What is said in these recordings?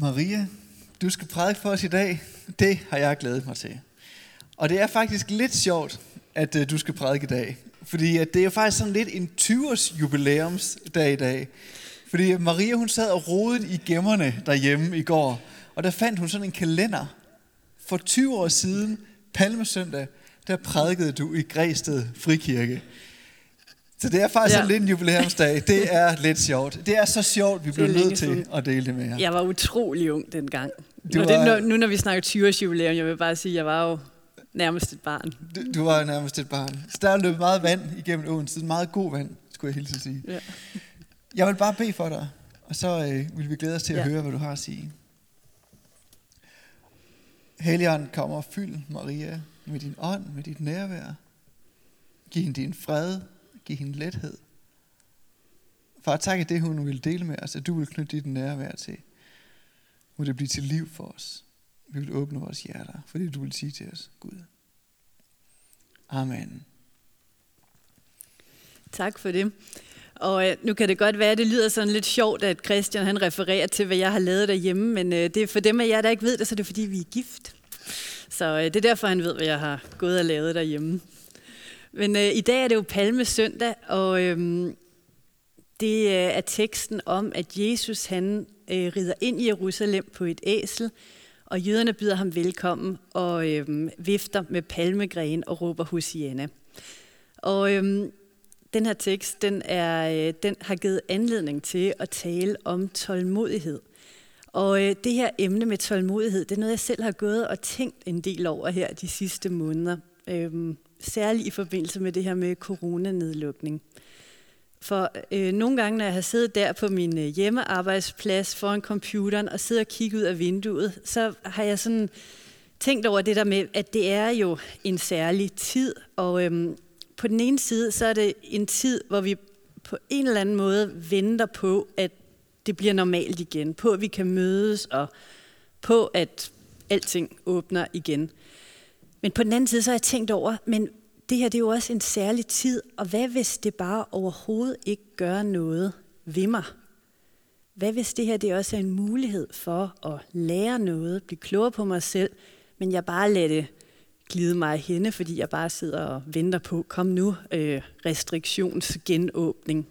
Maria, du skal prædike for os i dag. Det har jeg glædet mig til. Og det er faktisk lidt sjovt, at uh, du skal prædike i dag. Fordi at det er jo faktisk sådan lidt en 20-års jubilæumsdag i dag. Fordi Maria hun sad og rodede i gemmerne derhjemme i går. Og der fandt hun sådan en kalender. For 20 år siden, Palmesøndag, der prædikede du i Græsted Frikirke. Så det er faktisk ja. lidt en jubilæumsdag. Det er lidt sjovt. Det er så sjovt, vi bliver nødt til at dele det med jer. Jeg var utrolig ung dengang. Du var, det, nu, nu når vi snakker 20 års jubilæum, jeg vil bare sige, at jeg var jo nærmest et barn. Du, du var nærmest et barn. Så der er løbet meget vand igennem åen siden. Meget god vand, skulle jeg hilse sige. Ja. Jeg vil bare bede for dig, og så øh, vil vi glæde os til at ja. høre, hvad du har at sige. Helligånden kommer og fyld Maria med din ånd, med dit nærvær. Giv hende din fred, giv hende lethed. Far, tak at det, hun vil dele med os, at du vil knytte dit nærvær til. Må det blive til liv for os. Vi vil åbne vores hjerter, for det du vil sige til os, Gud. Amen. Tak for det. Og øh, nu kan det godt være, at det lyder sådan lidt sjovt, at Christian han refererer til, hvad jeg har lavet derhjemme, men øh, det er for dem af jer, der ikke ved det, så det er fordi, vi er gift. Så øh, det er derfor, han ved, hvad jeg har gået og lavet derhjemme. Men øh, i dag er det jo Palmesøndag, og øh, det øh, er teksten om, at Jesus han øh, rider ind i Jerusalem på et æsel, og jøderne byder ham velkommen og øh, vifter med palmegren og råber Hosianna. Og øh, den her tekst, den, er, øh, den har givet anledning til at tale om tålmodighed. Og øh, det her emne med tålmodighed, det er noget, jeg selv har gået og tænkt en del over her de sidste måneder. Øhm, særligt i forbindelse med det her med coronanedlukning. For øh, nogle gange, når jeg har siddet der på min øh, hjemmearbejdsplads foran computeren og sidder og kigger ud af vinduet, så har jeg sådan tænkt over det der med, at det er jo en særlig tid. Og øhm, på den ene side, så er det en tid, hvor vi på en eller anden måde venter på, at det bliver normalt igen. På, at vi kan mødes, og på, at alting åbner igen. Men på den anden side, så har jeg tænkt over, men det her det er jo også en særlig tid, og hvad hvis det bare overhovedet ikke gør noget ved mig? Hvad hvis det her det også er en mulighed for at lære noget, blive klogere på mig selv, men jeg bare lader det glide mig henne, fordi jeg bare sidder og venter på, kom nu, øh, restriktionsgenåbning.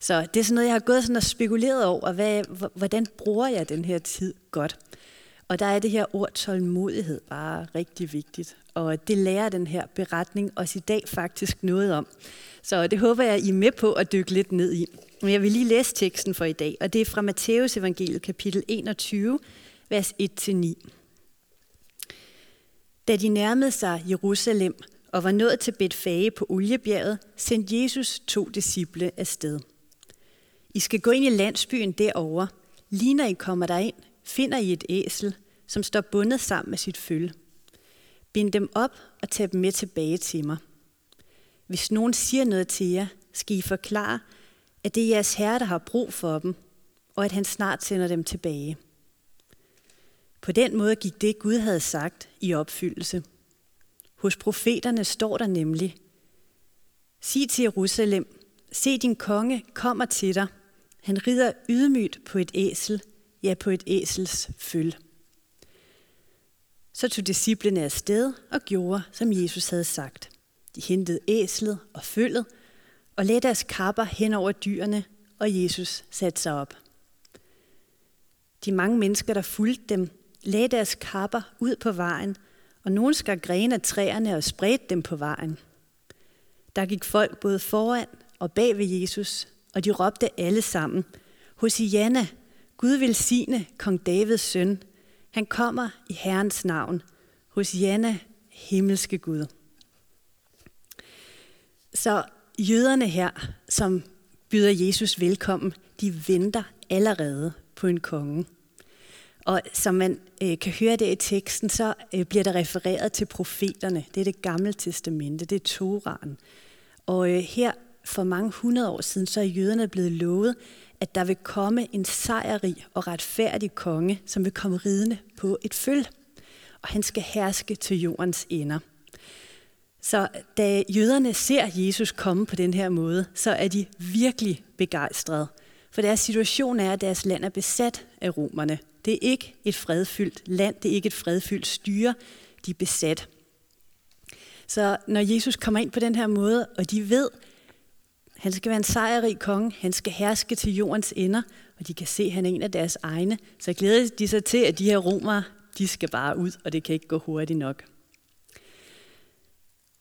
Så det er sådan noget, jeg har gået sådan og spekuleret over, hvad, hvordan bruger jeg den her tid godt? Og der er det her ord tålmodighed bare rigtig vigtigt. Og det lærer den her beretning os i dag faktisk noget om. Så det håber jeg, I er med på at dykke lidt ned i. Men jeg vil lige læse teksten for i dag, og det er fra Matteus evangeliet kapitel 21, vers 1-9. Da de nærmede sig Jerusalem og var nået til Betfage på Oliebjerget, sendte Jesus to disciple afsted. I skal gå ind i landsbyen derovre. Lige når I kommer derind, finder I et æsel, som står bundet sammen med sit følge. Bind dem op og tag dem med tilbage til mig. Hvis nogen siger noget til jer, skal I forklare, at det er jeres herre, der har brug for dem, og at han snart sender dem tilbage. På den måde gik det, Gud havde sagt, i opfyldelse. Hos profeterne står der nemlig, Sig til Jerusalem, se din konge kommer til dig. Han rider ydmygt på et æsel, ja på et æsels føl. Så tog disciplene afsted og gjorde, som Jesus havde sagt. De hentede æslet og følget og lagde deres kapper hen over dyrene, og Jesus satte sig op. De mange mennesker, der fulgte dem, lagde deres kapper ud på vejen, og nogen skar grene af træerne og spredte dem på vejen. Der gik folk både foran og bag ved Jesus, og de råbte alle sammen, Hosianna, Gud vil sine kong Davids søn. Han kommer i Herrens navn. Hosianna, himmelske Gud. Så jøderne her, som byder Jesus velkommen, de venter allerede på en konge. Og som man øh, kan høre det i teksten, så øh, bliver der refereret til profeterne. Det er det gamle testamente, det er Toraen. Og øh, her for mange hundrede år siden, så er jøderne blevet lovet, at der vil komme en sejrrig og retfærdig konge, som vil komme ridende på et føl. Og han skal herske til jordens ender. Så da jøderne ser Jesus komme på den her måde, så er de virkelig begejstrede. For deres situation er, at deres land er besat af romerne. Det er ikke et fredfyldt land, det er ikke et fredfyldt styre, de er besat. Så når Jesus kommer ind på den her måde, og de ved, han skal være en sejrrig konge, han skal herske til jordens ender, og de kan se, at han er en af deres egne, så glæder de sig til, at de her romere, de skal bare ud, og det kan ikke gå hurtigt nok.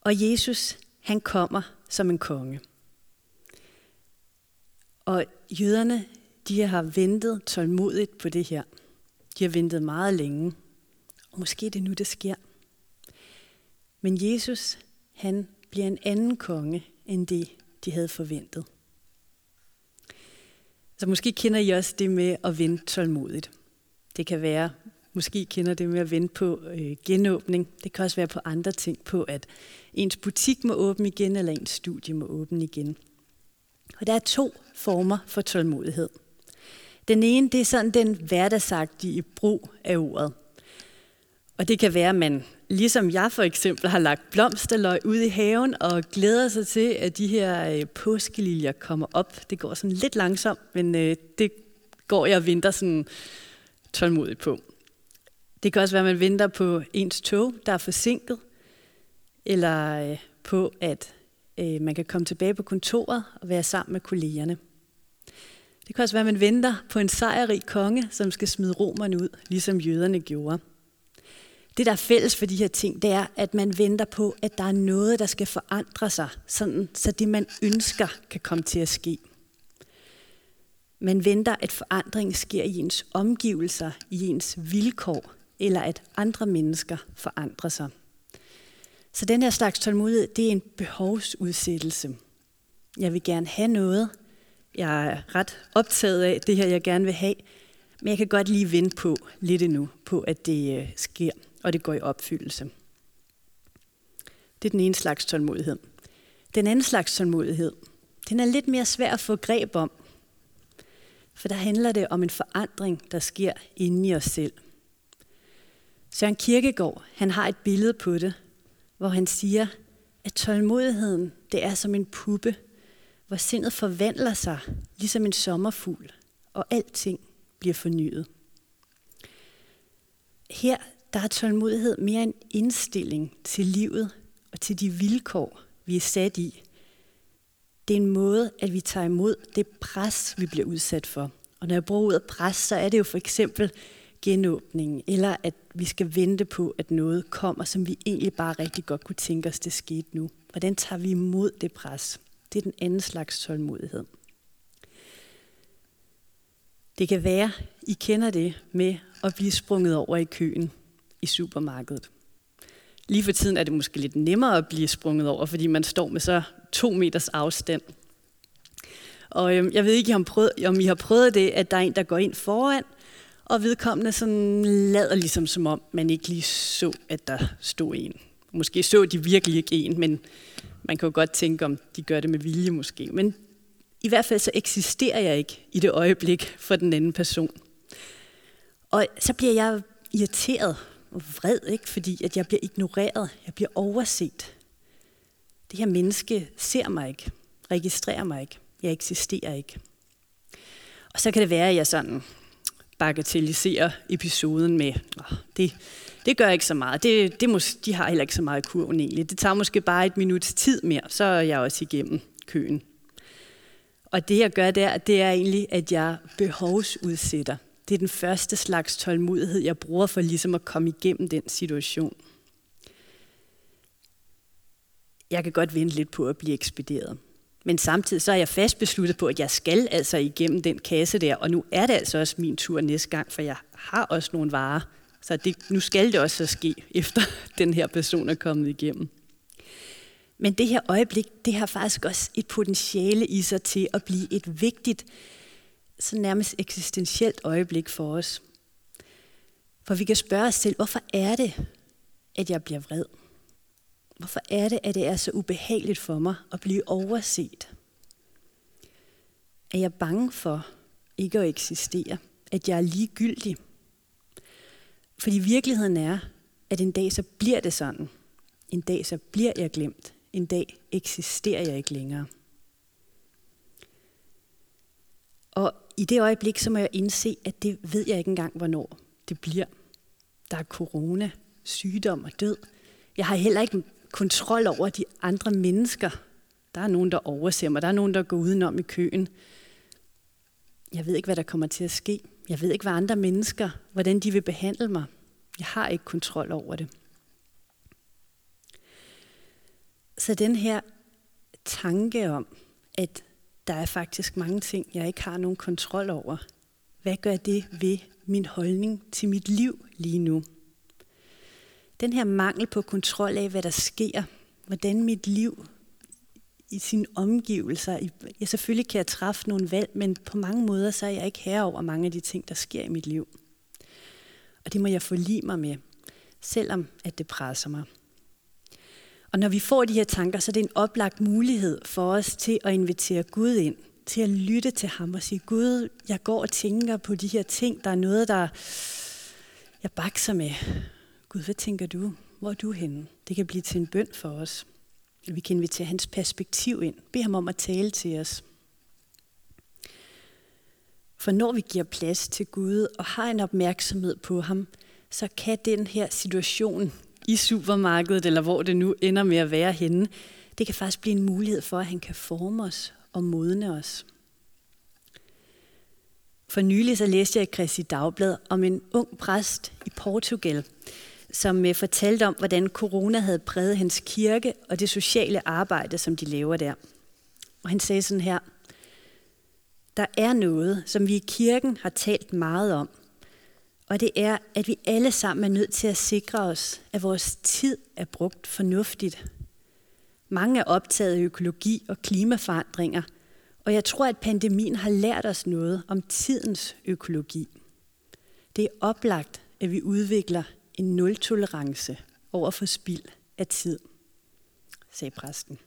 Og Jesus, han kommer som en konge. Og jøderne, de har ventet tålmodigt på det her. De har ventet meget længe. Og måske det nu, det sker. Men Jesus, han bliver en anden konge, end det, de havde forventet. Så måske kender I også det med at vente tålmodigt. Det kan være, måske kender det med at vente på øh, genåbning. Det kan også være på andre ting, på at ens butik må åbne igen, eller ens studie må åbne igen. Og der er to former for tålmodighed. Den ene, det er sådan den hverdagsagtige brug af ordet. Og det kan være, at man, ligesom jeg for eksempel, har lagt blomsterløg ud i haven og glæder sig til, at de her øh, påskeliljer kommer op. Det går sådan lidt langsomt, men øh, det går jeg og venter sådan tålmodigt på. Det kan også være, at man venter på ens tog, der er forsinket, eller øh, på, at man kan komme tilbage på kontoret og være sammen med kollegerne. Det kan også være, at man venter på en sejrrig konge, som skal smide romerne ud, ligesom jøderne gjorde. Det, der er fælles for de her ting, det er, at man venter på, at der er noget, der skal forandre sig, sådan, så det, man ønsker, kan komme til at ske. Man venter, at forandringen sker i ens omgivelser, i ens vilkår, eller at andre mennesker forandrer sig. Så den her slags tålmodighed, det er en behovsudsættelse. Jeg vil gerne have noget. Jeg er ret optaget af det her, jeg gerne vil have. Men jeg kan godt lige vente på lidt endnu, på at det øh, sker, og det går i opfyldelse. Det er den ene slags tålmodighed. Den anden slags tålmodighed, den er lidt mere svær at få greb om. For der handler det om en forandring, der sker inde i os selv. Søren Kirkegaard, han har et billede på det, hvor han siger, at tålmodigheden, det er som en puppe, hvor sindet forvandler sig, ligesom en sommerfugl, og alting bliver fornyet. Her der er tålmodighed mere en indstilling til livet og til de vilkår, vi er sat i. Det er en måde, at vi tager imod det pres, vi bliver udsat for. Og når jeg bruger ordet pres, så er det jo for eksempel genåbningen, eller at vi skal vente på, at noget kommer, som vi egentlig bare rigtig godt kunne tænke os, det skete nu. Hvordan tager vi imod det pres? Det er den anden slags tålmodighed. Det kan være, I kender det med at blive sprunget over i køen i supermarkedet. Lige for tiden er det måske lidt nemmere at blive sprunget over, fordi man står med så to meters afstand. Og øhm, jeg ved ikke, om, prøvet, om I har prøvet det, at der er en, der går ind foran, og vedkommende sådan lader ligesom som om, man ikke lige så, at der stod en. Måske så de virkelig ikke en, men man kan jo godt tænke, om de gør det med vilje måske. Men i hvert fald så eksisterer jeg ikke i det øjeblik for den anden person. Og så bliver jeg irriteret vred, ikke? fordi at jeg bliver ignoreret, jeg bliver overset. Det her menneske ser mig ikke, registrerer mig ikke, jeg eksisterer ikke. Og så kan det være, at jeg sådan bagatelliserer episoden med, oh, det, det gør ikke så meget. Det, det mås, de har heller ikke så meget kurven egentlig. Det tager måske bare et minuts tid mere, så er jeg også igennem køen. Og det jeg gør der, det er egentlig, at jeg behovsudsætter. Det er den første slags tålmodighed, jeg bruger for ligesom at komme igennem den situation. Jeg kan godt vente lidt på at blive ekspederet. Men samtidig så er jeg fast besluttet på, at jeg skal altså igennem den kasse der, og nu er det altså også min tur næste gang, for jeg har også nogle varer. Så det, nu skal det også så ske, efter den her person er kommet igennem. Men det her øjeblik, det har faktisk også et potentiale i sig til at blive et vigtigt, så nærmest eksistentielt øjeblik for os. For vi kan spørge os selv, hvorfor er det, at jeg bliver vred? Hvorfor er det, at det er så ubehageligt for mig at blive overset? Er jeg bange for ikke at eksistere? At jeg er ligegyldig? Fordi virkeligheden er, at en dag så bliver det sådan. En dag så bliver jeg glemt. En dag eksisterer jeg ikke længere. Og i det øjeblik, så må jeg indse, at det ved jeg ikke engang, hvornår det bliver. Der er corona, sygdom og død. Jeg har heller ikke kontrol over de andre mennesker. Der er nogen, der overser mig. Der er nogen, der går udenom i køen. Jeg ved ikke, hvad der kommer til at ske. Jeg ved ikke, hvad andre mennesker, hvordan de vil behandle mig. Jeg har ikke kontrol over det. Så den her tanke om, at der er faktisk mange ting, jeg ikke har nogen kontrol over. Hvad gør det ved min holdning til mit liv lige nu? Den her mangel på kontrol af, hvad der sker, hvordan mit liv i sine omgivelser. Jeg selvfølgelig kan jeg træffe nogle valg, men på mange måder så er jeg ikke herre over mange af de ting, der sker i mit liv. Og det må jeg forlige mig med, selvom at det presser mig. Og når vi får de her tanker, så er det en oplagt mulighed for os til at invitere Gud ind, til at lytte til ham og sige, Gud, jeg går og tænker på de her ting, der er noget, der jeg bakser med. Gud, hvad tænker du? Hvor er du henne? Det kan blive til en bøn for os. Vi kan invitere hans perspektiv ind. Bed ham om at tale til os. For når vi giver plads til Gud og har en opmærksomhed på ham, så kan den her situation i supermarkedet, eller hvor det nu ender med at være henne, det kan faktisk blive en mulighed for, at han kan forme os og modne os. For nylig så læste jeg i Kristi Dagblad om en ung præst i Portugal, som øh, fortalte om, hvordan corona havde præget hans kirke og det sociale arbejde, som de laver der. Og han sagde sådan her, der er noget, som vi i kirken har talt meget om, og det er, at vi alle sammen er nødt til at sikre os, at vores tid er brugt fornuftigt. Mange er optaget af økologi og klimaforandringer, og jeg tror, at pandemien har lært os noget om tidens økologi. Det er oplagt, at vi udvikler en nul-tolerance over for spild af tid, sagde præsten.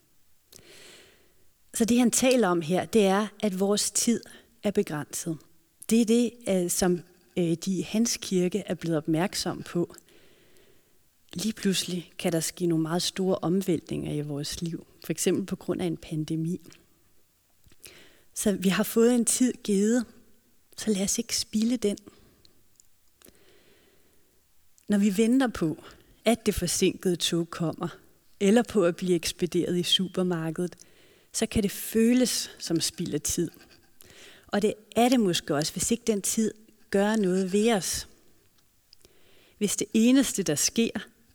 Så det han taler om her, det er, at vores tid er begrænset. Det er det, øh, som Øh, de i hans kirke er blevet opmærksom på. Lige pludselig kan der ske nogle meget store omvæltninger i vores liv, for eksempel på grund af en pandemi. Så vi har fået en tid givet, så lad os ikke spille den. Når vi venter på, at det forsinkede tog kommer, eller på at blive ekspederet i supermarkedet, så kan det føles som spild af tid. Og det er det måske også, hvis ikke den tid gør noget ved os. Hvis det eneste, der sker,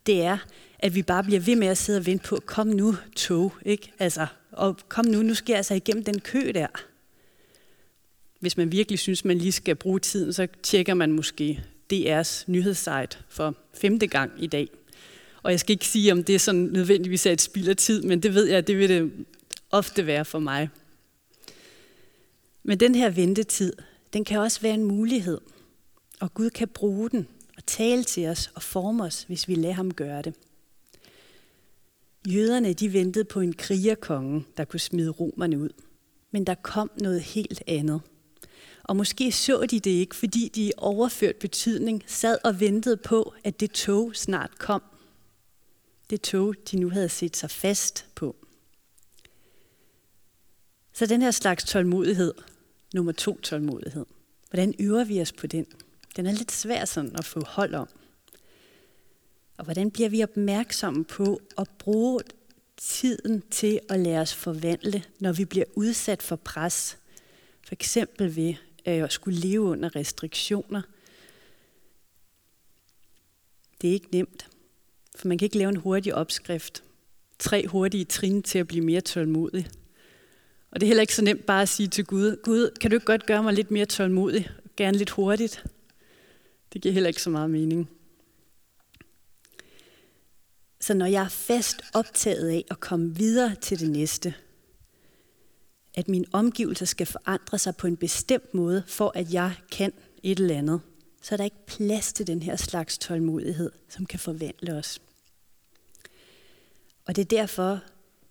det er, at vi bare bliver ved med at sidde og vente på, kom nu tog, ikke? Altså, og kom nu, nu skal jeg altså igennem den kø der. Hvis man virkelig synes, man lige skal bruge tiden, så tjekker man måske DR's nyhedssite for femte gang i dag. Og jeg skal ikke sige, om det er sådan nødvendigvis er et spild af tid, men det ved jeg, det vil det ofte være for mig. Men den her ventetid, den kan også være en mulighed. Og Gud kan bruge den og tale til os og forme os, hvis vi lader ham gøre det. Jøderne de ventede på en krigerkonge, der kunne smide romerne ud. Men der kom noget helt andet – og måske så de det ikke, fordi de i overført betydning sad og ventede på, at det tog snart kom. Det tog, de nu havde set sig fast på. Så den her slags tålmodighed, nummer to tålmodighed, hvordan øver vi os på den? Den er lidt svær sådan at få hold om. Og hvordan bliver vi opmærksomme på at bruge tiden til at lade os forvandle, når vi bliver udsat for pres? For eksempel ved øh, at skulle leve under restriktioner. Det er ikke nemt, for man kan ikke lave en hurtig opskrift. Tre hurtige trin til at blive mere tålmodig. Og det er heller ikke så nemt bare at sige til Gud, Gud, kan du ikke godt gøre mig lidt mere tålmodig? Gerne lidt hurtigt. Det giver heller ikke så meget mening. Så når jeg er fast optaget af at komme videre til det næste, at mine omgivelser skal forandre sig på en bestemt måde, for at jeg kan et eller andet, så er der ikke plads til den her slags tålmodighed, som kan forvandle os. Og det er derfor,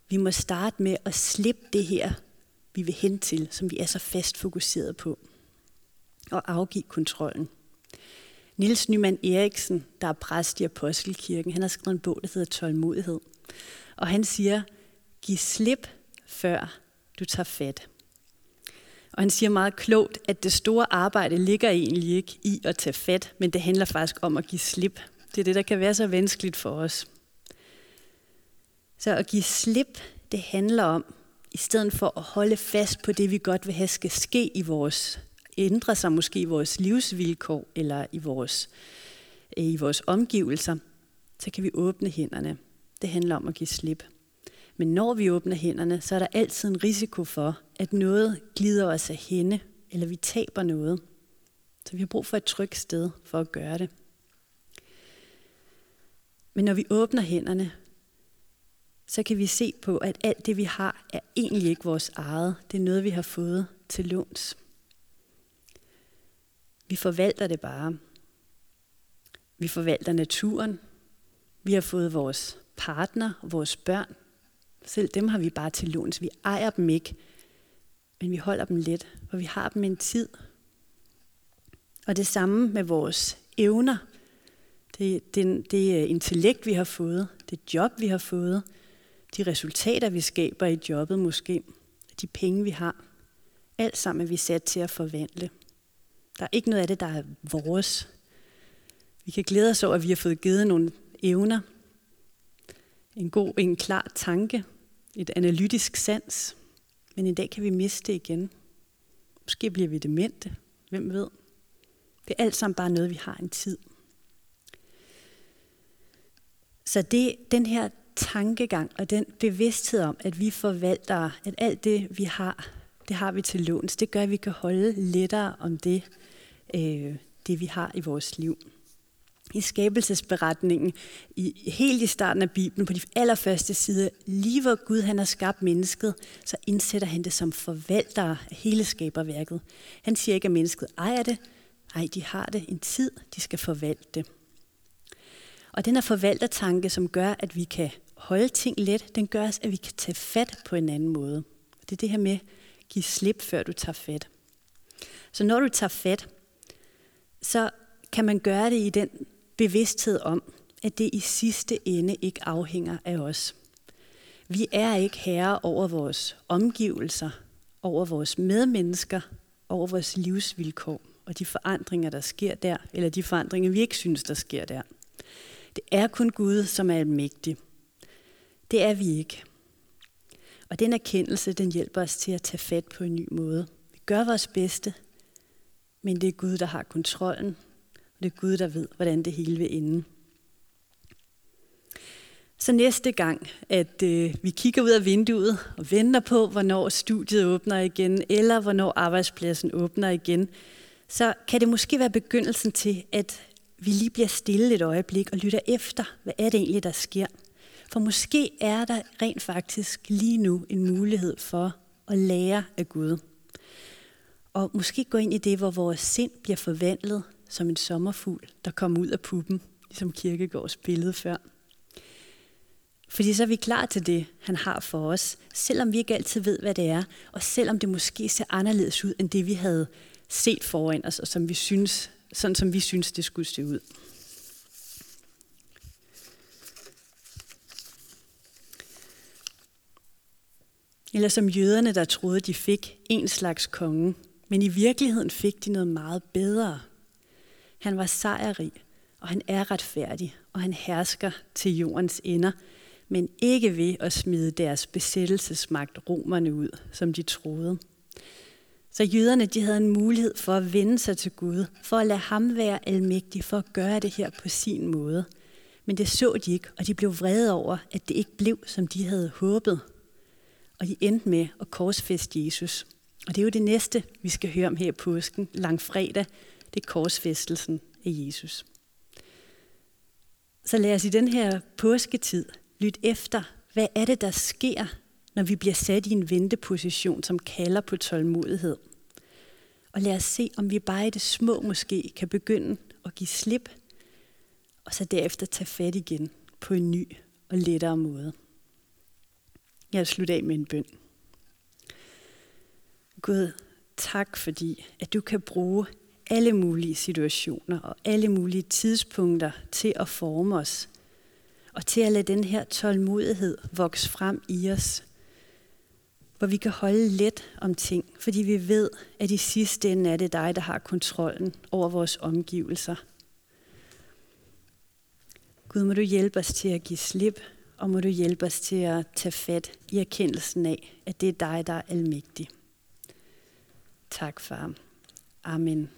vi må starte med at slippe det her, vi vil hen til, som vi er så fast fokuseret på, og afgive kontrollen. Nils Nyman Eriksen, der er præst i Apostelkirken, han har skrevet en bog, der hedder Tålmodighed. Og han siger, giv slip, før du tager fat. Og han siger meget klogt, at det store arbejde ligger egentlig ikke i at tage fat, men det handler faktisk om at give slip. Det er det, der kan være så vanskeligt for os. Så at give slip, det handler om, i stedet for at holde fast på det, vi godt vil have skal ske i vores, ændre sig måske i vores livsvilkår eller i vores, øh, i vores omgivelser, så kan vi åbne hænderne. Det handler om at give slip. Men når vi åbner hænderne, så er der altid en risiko for, at noget glider os af hende, eller vi taber noget. Så vi har brug for et trygt sted for at gøre det. Men når vi åbner hænderne, så kan vi se på, at alt det, vi har, er egentlig ikke vores eget. Det er noget, vi har fået til låns. Vi forvalter det bare. Vi forvalter naturen. Vi har fået vores partner og vores børn. Selv dem har vi bare til låns. Vi ejer dem ikke, men vi holder dem lidt, for vi har dem en tid. Og det samme med vores evner. Det, det, det øh, intellekt, vi har fået, det job, vi har fået, de resultater, vi skaber i jobbet måske, de penge, vi har. Alt sammen er vi sat til at forvandle. Der er ikke noget af det, der er vores. Vi kan glæde os over, at vi har fået givet nogle evner. En god, en klar tanke. Et analytisk sans. Men i dag kan vi miste det igen. Måske bliver vi demente. Hvem ved? Det er alt sammen bare noget, vi har en tid. Så det, den her tankegang og den bevidsthed om, at vi forvalter, at alt det, vi har, det har vi til låns. Det gør, at vi kan holde lettere om det, øh, det vi har i vores liv. I skabelsesberetningen, i, helt i starten af Bibelen, på de allerførste sider, lige hvor Gud han har skabt mennesket, så indsætter han det som forvalter af hele skaberværket. Han siger ikke, at mennesket ejer det. Nej, de har det en tid, de skal forvalte det. Og den er forvaltertanke, som gør, at vi kan holde ting let, den gør os, at vi kan tage fat på en anden måde. Det er det her med, giv give slip, før du tager fat. Så når du tager fat, så kan man gøre det i den bevidsthed om, at det i sidste ende ikke afhænger af os. Vi er ikke herre over vores omgivelser, over vores medmennesker, over vores livsvilkår og de forandringer, der sker der, eller de forandringer, vi ikke synes, der sker der. Det er kun Gud, som er almægtig. Det er vi ikke. Og den erkendelse, den hjælper os til at tage fat på en ny måde. Vi gør vores bedste, men det er Gud, der har kontrollen. Og det er Gud, der ved, hvordan det hele vil ende. Så næste gang, at øh, vi kigger ud af vinduet og venter på, hvornår studiet åbner igen, eller hvornår arbejdspladsen åbner igen, så kan det måske være begyndelsen til, at vi lige bliver stille et øjeblik og lytter efter, hvad er det egentlig, der sker. For måske er der rent faktisk lige nu en mulighed for at lære af Gud. Og måske gå ind i det, hvor vores sind bliver forvandlet som en sommerfugl, der kommer ud af puppen, ligesom Kirkegårds billede før. Fordi så er vi klar til det, han har for os, selvom vi ikke altid ved, hvad det er, og selvom det måske ser anderledes ud, end det vi havde set foran os, og som vi synes, sådan som vi synes, det skulle se ud. Eller som jøderne, der troede, de fik en slags konge, men i virkeligheden fik de noget meget bedre. Han var sejrrig, og han er retfærdig, og han hersker til jordens ender, men ikke ved at smide deres besættelsesmagt romerne ud, som de troede. Så jøderne de havde en mulighed for at vende sig til Gud, for at lade ham være almægtig, for at gøre det her på sin måde. Men det så de ikke, og de blev vrede over, at det ikke blev, som de havde håbet. Og de endte med at korsfeste Jesus. Og det er jo det næste, vi skal høre om her i påsken, langfredag. Det er korsfæstelsen af Jesus. Så lad os i den her påsketid lytte efter, hvad er det, der sker, når vi bliver sat i en venteposition, som kalder på tålmodighed. Og lad os se, om vi bare i det små måske kan begynde at give slip, og så derefter tage fat igen på en ny og lettere måde. Jeg vil slutte af med en bøn. Gud, tak fordi, at du kan bruge alle mulige situationer og alle mulige tidspunkter til at forme os, og til at lade den her tålmodighed vokse frem i os, hvor hvor vi kan holde let om ting, fordi vi ved, at i sidste ende er det dig, der har kontrollen over vores omgivelser. Gud, må du hjælpe os til at give slip, og må du hjælpe os til at tage fat i erkendelsen af, at det er dig, der er almægtig. Tak, far. Amen.